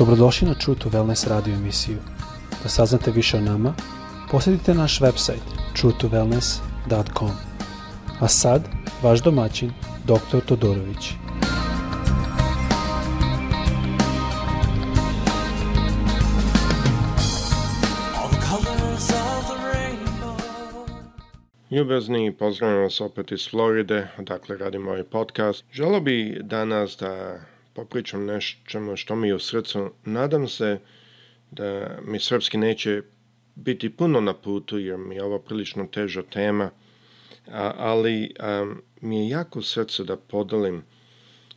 Dobrodošli na True to Wellness radio emisiju. Da saznate više o nama, posjetite naš website truetowellness.com. A sad, vaš domaćin, dr. Todorović. Ljubezni, pozdravljam vas opet iz Floride, odakle radimo ovaj podcast. Želo bi danas da popričam nešto što mi je u srcu. Nadam se da mi srpski neće biti puno na putu jer mi je ovo prilično teža tema, ali mi je jako srce da podelim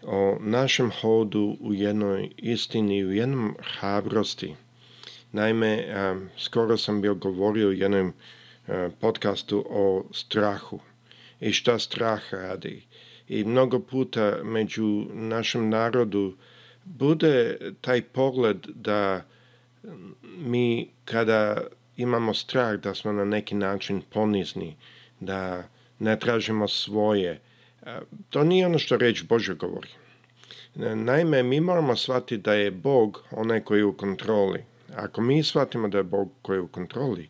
o našem hodu u jednoj istini, u jednom hrabrosti. Naime, skoro sam bio govorio u jednom podcastu o strahu i šta strah radi i mnogo puta među našem narodu bude taj pogled da mi kada imamo strah da smo na neki način ponizni, da ne tražimo svoje. To nije ono što reč Bože govori. Naime, mi moramo shvatiti da je Bog onaj koji je u kontroli. Ako mi shvatimo da je Bog koji je u kontroli,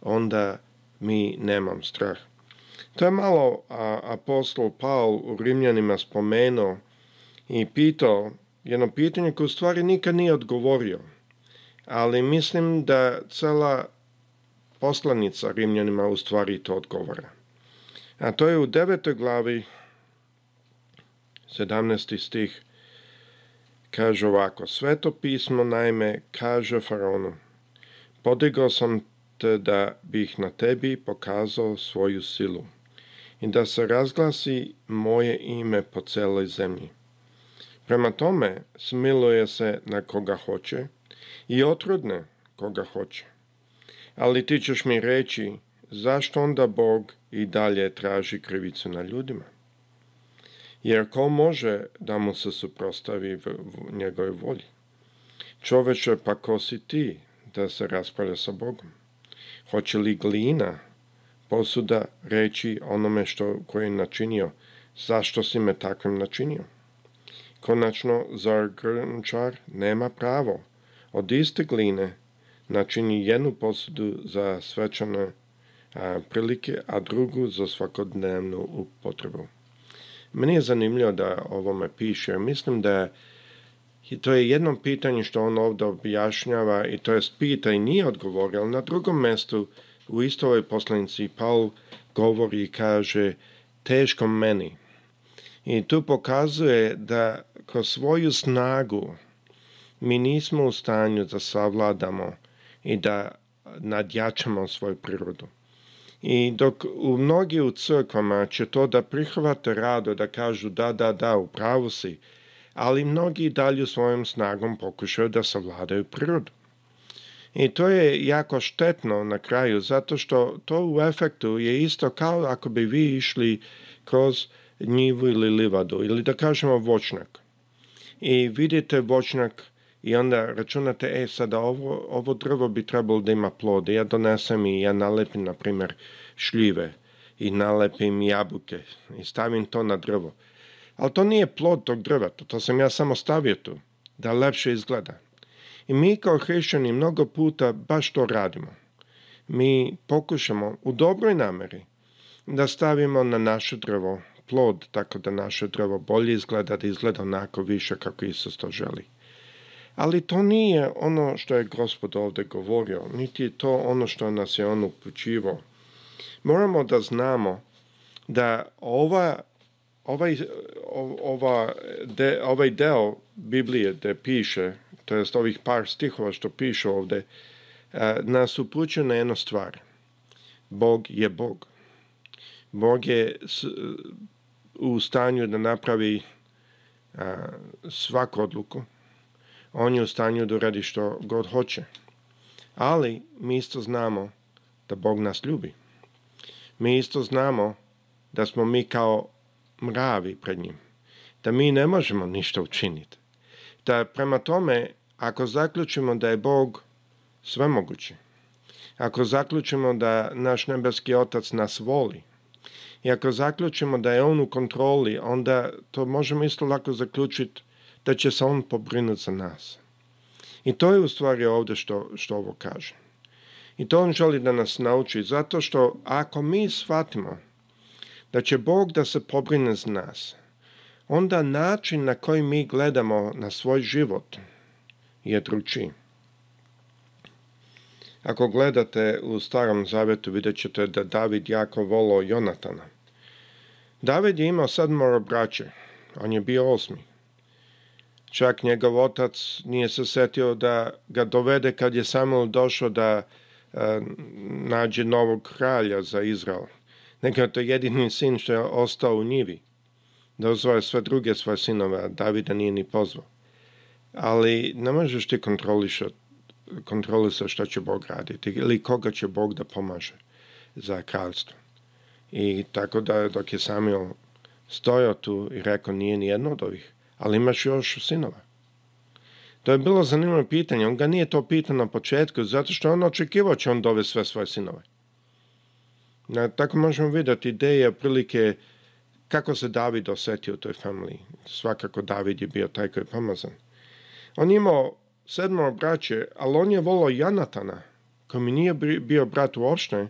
onda mi nemamo strah. To je malo a, apostol Paul u Rimljanima spomenuo i pitao jedno pitanje koje u stvari nikad nije odgovorio. Ali mislim da cela poslanica Rimljanima u stvari to odgovara. A to je u devetoj glavi, 17. stih, kaže ovako, sveto pismo naime kaže faronu, podigao sam te da bih na tebi pokazao svoju silu i da se razglasi moje ime po celoj zemlji. Prema tome smiluje se na koga hoće i otrudne koga hoće. Ali ti ćeš mi reći zašto onda Bog i dalje traži krivicu na ljudima? Jer ko može da mu se suprostavi njegovoj volji? Čoveče, pa ko si ti da se raspravlja sa Bogom? Hoće li glina posuda reći onome što, koje je načinio, zašto si me takvim načinio. Konačno, zar grnčar nema pravo od iste gline načini jednu posudu za svečane prilike, a drugu za svakodnevnu upotrebu. Meni je zanimljivo da ovome piše, mislim da je i to je jedno pitanje što on ovdje objašnjava i to je pita i nije odgovorio, ali na drugom mjestu u istoj poslanici Paul govori i kaže teško meni. I tu pokazuje da ko svoju snagu mi nismo u stanju da savladamo i da nadjačamo svoju prirodu. I dok u mnogi u crkvama će to da prihvate rado, da kažu da, da, da, u pravu si, ali mnogi dalje svojom snagom pokušaju da savladaju prirodu. I to je jako štetno na kraju, zato što to u efektu je isto kao ako bi vi išli kroz njivu ili livadu, ili da kažemo voćnjak. I vidite voćnjak i onda računate, e, sada ovo, ovo drvo bi trebalo da ima plod. Ja donesem i ja nalepim, na primjer, šljive i nalepim jabuke i stavim to na drvo. Ali to nije plod tog drveta, to sam ja samo stavio tu, da lepše izgleda. I mi kao hrišćani mnogo puta baš to radimo. Mi pokušamo u dobroj nameri da stavimo na naše drvo plod, tako da naše drvo bolje izgleda, da izgleda onako više kako Isus to želi. Ali to nije ono što je gospod ovdje govorio, niti je to ono što nas je on upućivao. Moramo da znamo da ova, ovaj, ova ovaj deo Biblije gdje piše to jest ovih par stihova što pišu ovdje, e, nas upućuje na jednu stvar. Bog je Bog. Bog je u stanju da napravi e, svaku odluku. On je u stanju da uradi što god hoće. Ali mi isto znamo da Bog nas ljubi. Mi isto znamo da smo mi kao mravi pred njim. Da mi ne možemo ništa učiniti da prema tome, ako zaključimo da je Bog svemogući, ako zaključimo da naš nebeski otac nas voli, i ako zaključimo da je on u kontroli, onda to možemo isto lako zaključiti da će se on pobrinuti za nas. I to je u stvari ovdje što, što ovo kaže. I to on želi da nas nauči, zato što ako mi shvatimo da će Bog da se pobrine za nas, onda način na koji mi gledamo na svoj život je dručiji. Ako gledate u Starom Zavetu, vidjet ćete da David jako volo Jonatana. David je imao sedmoro braće, on je bio osmi. Čak njegov otac nije se setio da ga dovede kad je samo došao da e, nađe novog kralja za Izrael. Nego je to jedini sin što je ostao u njivi da je sve druge svoje sinove, a Davida nije ni pozvao. Ali ne možeš ti kontrolisati što će Bog raditi ili koga će Bog da pomaže za kraljstvo. I tako da dok je Samuel stojao tu i rekao nije ni jedno od ovih, ali imaš još sinova. To je bilo zanimljivo pitanje. On ga nije to pitao na početku, zato što on očekivao će on dovesti sve svoje sinove. Na, tako možemo vidjeti ideje prilike kako se David osjetio u toj familiji? Svakako David je bio taj koji je pomazan. On je imao sedmo braće, ali on je volo Janatana, koji nije bio brat uopšte,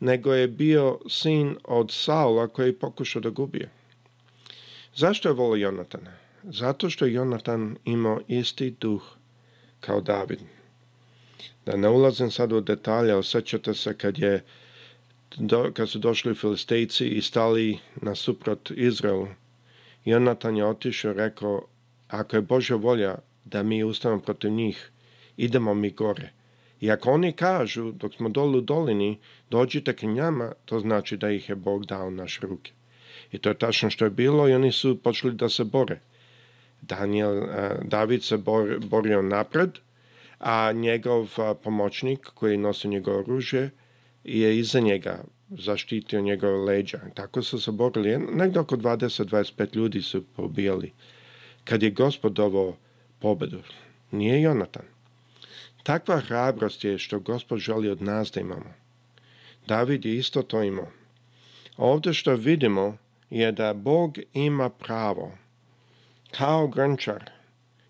nego je bio sin od Saula koji je pokušao da gubije. Zašto je volo Jonatana? Zato što je Jonatan imao isti duh kao David. Da ne ulazim sad u detalje, osjećate se kad je do, kad su došli filistejci i stali nasuprot Izraelu. Jonatan je otišao i rekao, ako je Božja volja da mi ustavamo protiv njih, idemo mi gore. I ako oni kažu, dok smo dolu u dolini, dođite k njama, to znači da ih je Bog dao naše ruke. I to je tačno što je bilo i oni su počeli da se bore. Daniel, David se borio napred, a njegov pomoćnik koji nosi njegovo oružje je iza njega zaštitio njegove leđa. Tako su se borili, negdje oko 20-25 ljudi su pobijali. Kad je gospod pobjedu pobedu, nije Jonatan. Takva hrabrost je što gospod želi od nas da imamo. David je isto to imao. Ovdje što vidimo je da Bog ima pravo, kao grnčar,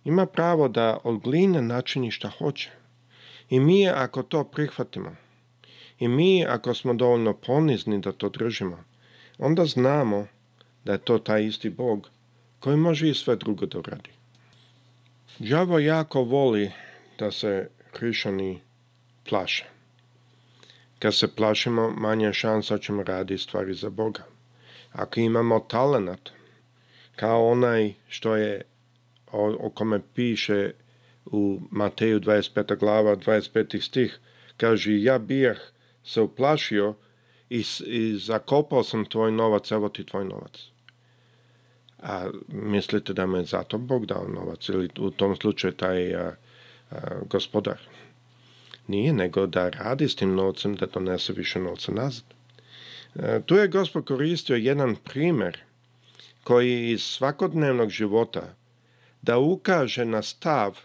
ima pravo da od gline načini šta hoće. I mi je, ako to prihvatimo, i mi, ako smo dovoljno ponizni da to držimo, onda znamo da je to taj isti Bog koji može i sve drugo da uradi. Đavo jako voli da se hrišani plaše. Kad se plašimo, manje šansa ćemo raditi stvari za Boga. Ako imamo talenat, kao onaj što je, o, o kome piše u Mateju 25. glava, 25. stih, kaže, ja bijah, se uplašio i, i zakopao sam tvoj novac, evo ti tvoj novac. A mislite da me zato Bog dao novac ili u tom slučaju taj gospodar? Nije, nego da radi s tim novcem, da donese više novca nazad. E, tu je gospod koristio jedan primjer koji iz svakodnevnog života da ukaže na stav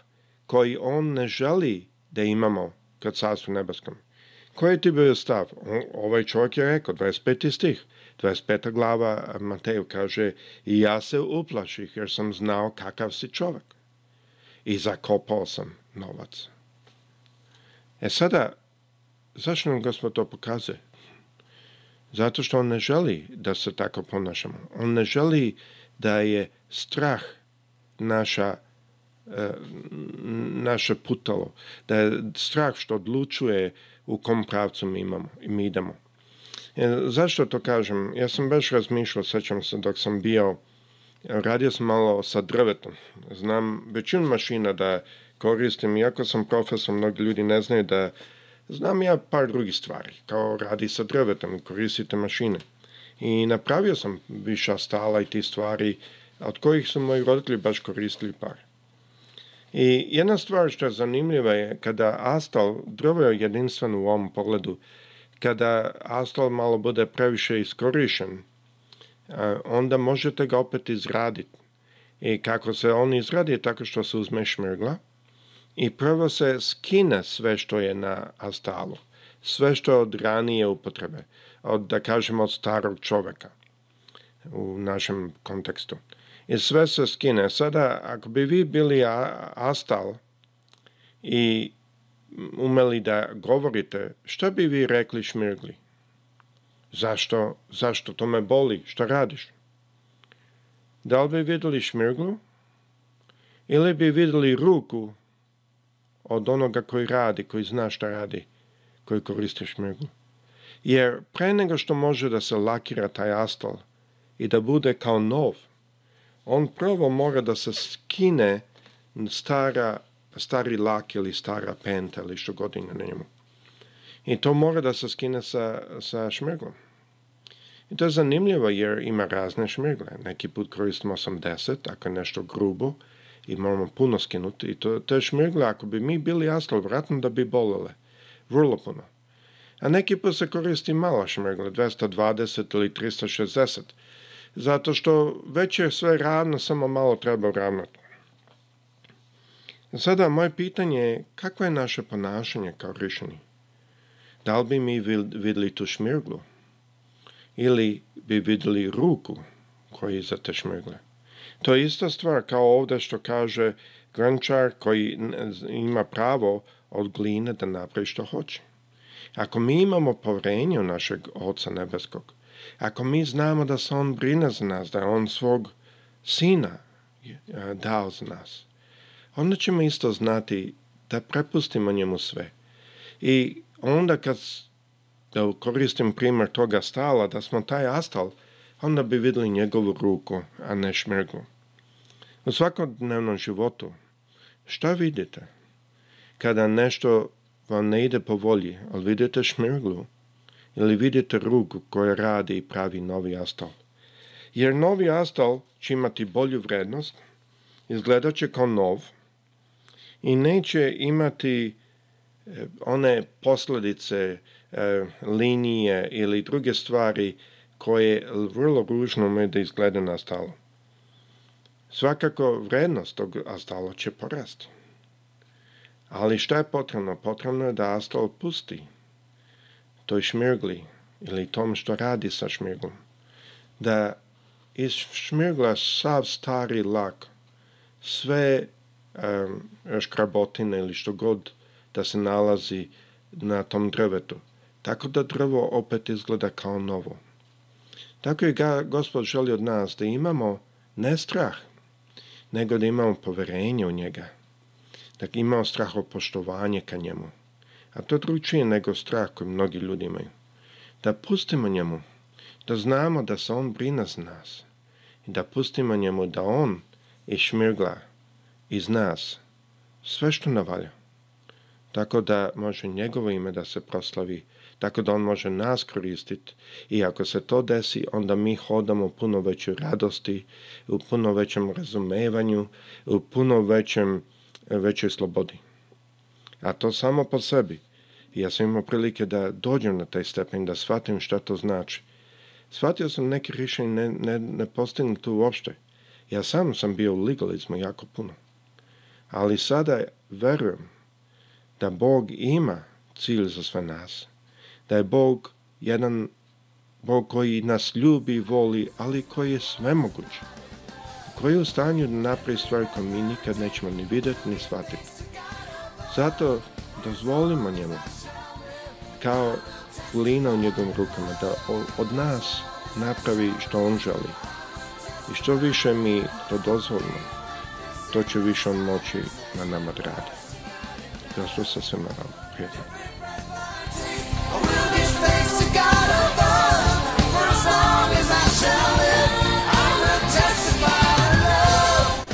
koji on ne želi da imamo kad carstvu nebeskom. Koji ti bio stav? Ovaj čovjek je rekao, 25. stih, 25. glava Mateju kaže i ja se uplaših jer sam znao kakav si čovjek. I zakopao sam novac. E sada, zašto nam gospod to pokazuje? Zato što on ne želi da se tako ponašamo. On ne želi da je strah naša e, naše putalo, da je strah što odlučuje u kom pravcu mi, imamo, mi idemo. E, zašto to kažem? Ja sam baš razmišljao, sećam se dok sam bio, radio sam malo sa drvetom. Znam većinu mašina da koristim, iako sam profesor, mnogi ljudi ne znaju da znam ja par drugih stvari, kao radi sa drvetom i koristite mašine. I napravio sam viša stala i ti stvari, od kojih su moji roditelji baš koristili par. I jedna stvar što je zanimljiva je kada astal, drvo je jedinstveno u ovom pogledu, kada astal malo bude previše iskorišen, e, onda možete ga opet izraditi. I kako se on izradi tako što se uzme šmrgla i prvo se skine sve što je na astalu. Sve što je od ranije upotrebe. Od, da kažemo od starog čoveka u našem kontekstu i sve se skine. Sada, ako bi vi bili astal i umeli da govorite, što bi vi rekli šmirgli? Zašto, zašto to me boli? Što radiš? Da li bi vidjeli šmirglu? Ili bi vidjeli ruku od onoga koji radi, koji zna šta radi, koji koristi šmirglu? Jer pre nego što može da se lakira taj astal i da bude kao nov, on prvo mora da se skine stara, stari lak ili stara penta ili što god na njemu. I to mora da se skine sa, sa I to je zanimljivo jer ima razne šmirgle. Neki put koristimo 80 ako je nešto grubo i moramo puno skinuti. I to, te šmirgle, ako bi mi bili jasno vratno da bi bolele. Vrlo puno. A neki put se koristi malo šmrgle, 220 ili 360 zato što već je sve ravno, samo malo treba ravnati. Sada moje pitanje je kako je naše ponašanje kao rješenje? Da li bi mi vidjeli tu šmirglu? Ili bi vidjeli ruku koja je iza te šmirgle? To je ista stvar kao ovdje što kaže grančar koji ima pravo od gline da napravi što hoće. Ako mi imamo povrenje u našeg Oca Nebeskog, ako mi znamo da se on brine za nas, da je on svog sina eh, dao za nas, onda ćemo isto znati da prepustimo njemu sve. I onda kad da koristim primjer toga stala, da smo taj astal, onda bi vidjeli njegovu ruku, a ne šmrgu. U svakodnevnom životu, što vidite? Kada nešto vam ne ide po volji, ali vidite šmirglu, ili vidite rug koja radi i pravi novi astal. Jer novi astal će imati bolju vrednost, izgledat će kao nov i neće imati e, one posljedice e, linije ili druge stvari koje vrlo ružno me da izgleda na stalo. Svakako vrednost tog astala će porasti. Ali šta je potrebno? Potrebno je da astal pusti toj šmirgli ili tom što radi sa šmirglom, da iz šmirgla sav stari lak, sve um, škrabotine ili što god da se nalazi na tom drvetu, tako da drvo opet izgleda kao novo. Tako je ga, gospod želi od nas da imamo ne strah, nego da imamo poverenje u njega, da imamo strahopoštovanje ka njemu a to dručije nego strah koji mnogi ljudi imaju. Da pustimo njemu, da znamo da se on brina za nas i da pustimo njemu da on i šmirgla iz nas sve što navalja. Tako da može njegovo ime da se proslavi, tako da on može nas koristiti i ako se to desi, onda mi hodamo u puno većoj radosti, u puno većem razumevanju, u puno većem, većoj slobodi. A to samo po sebi ja sam imao prilike da dođem na taj stepen, da shvatim šta to znači. Shvatio sam neke rješenje ne, ne, ne tu uopšte. Ja sam sam bio u legalizmu jako puno. Ali sada verujem da Bog ima cilj za sve nas. Da je Bog jedan Bog koji nas ljubi, voli, ali koji je moguće Koji je u stanju da napravi stvari koje mi nikad nećemo ni vidjeti, ni shvatiti. Zato dozvolimo njemu kao lina u njegovim rukama, da od nas napravi što on želi. I što više mi to dozvolimo, to će više on moći na nama da radi. sa se na prijedlog.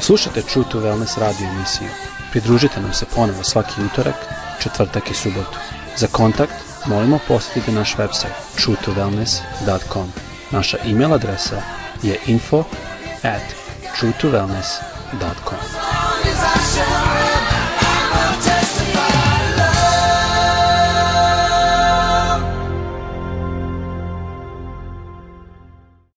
Slušajte True Wellness radio emisiju. Pridružite nam se ponovo svaki utorak, četvrtak i subotu. Za kontakt molimo posjetite naš website truetowellness.com. Naša e- email adresa je info at truetowellness.com.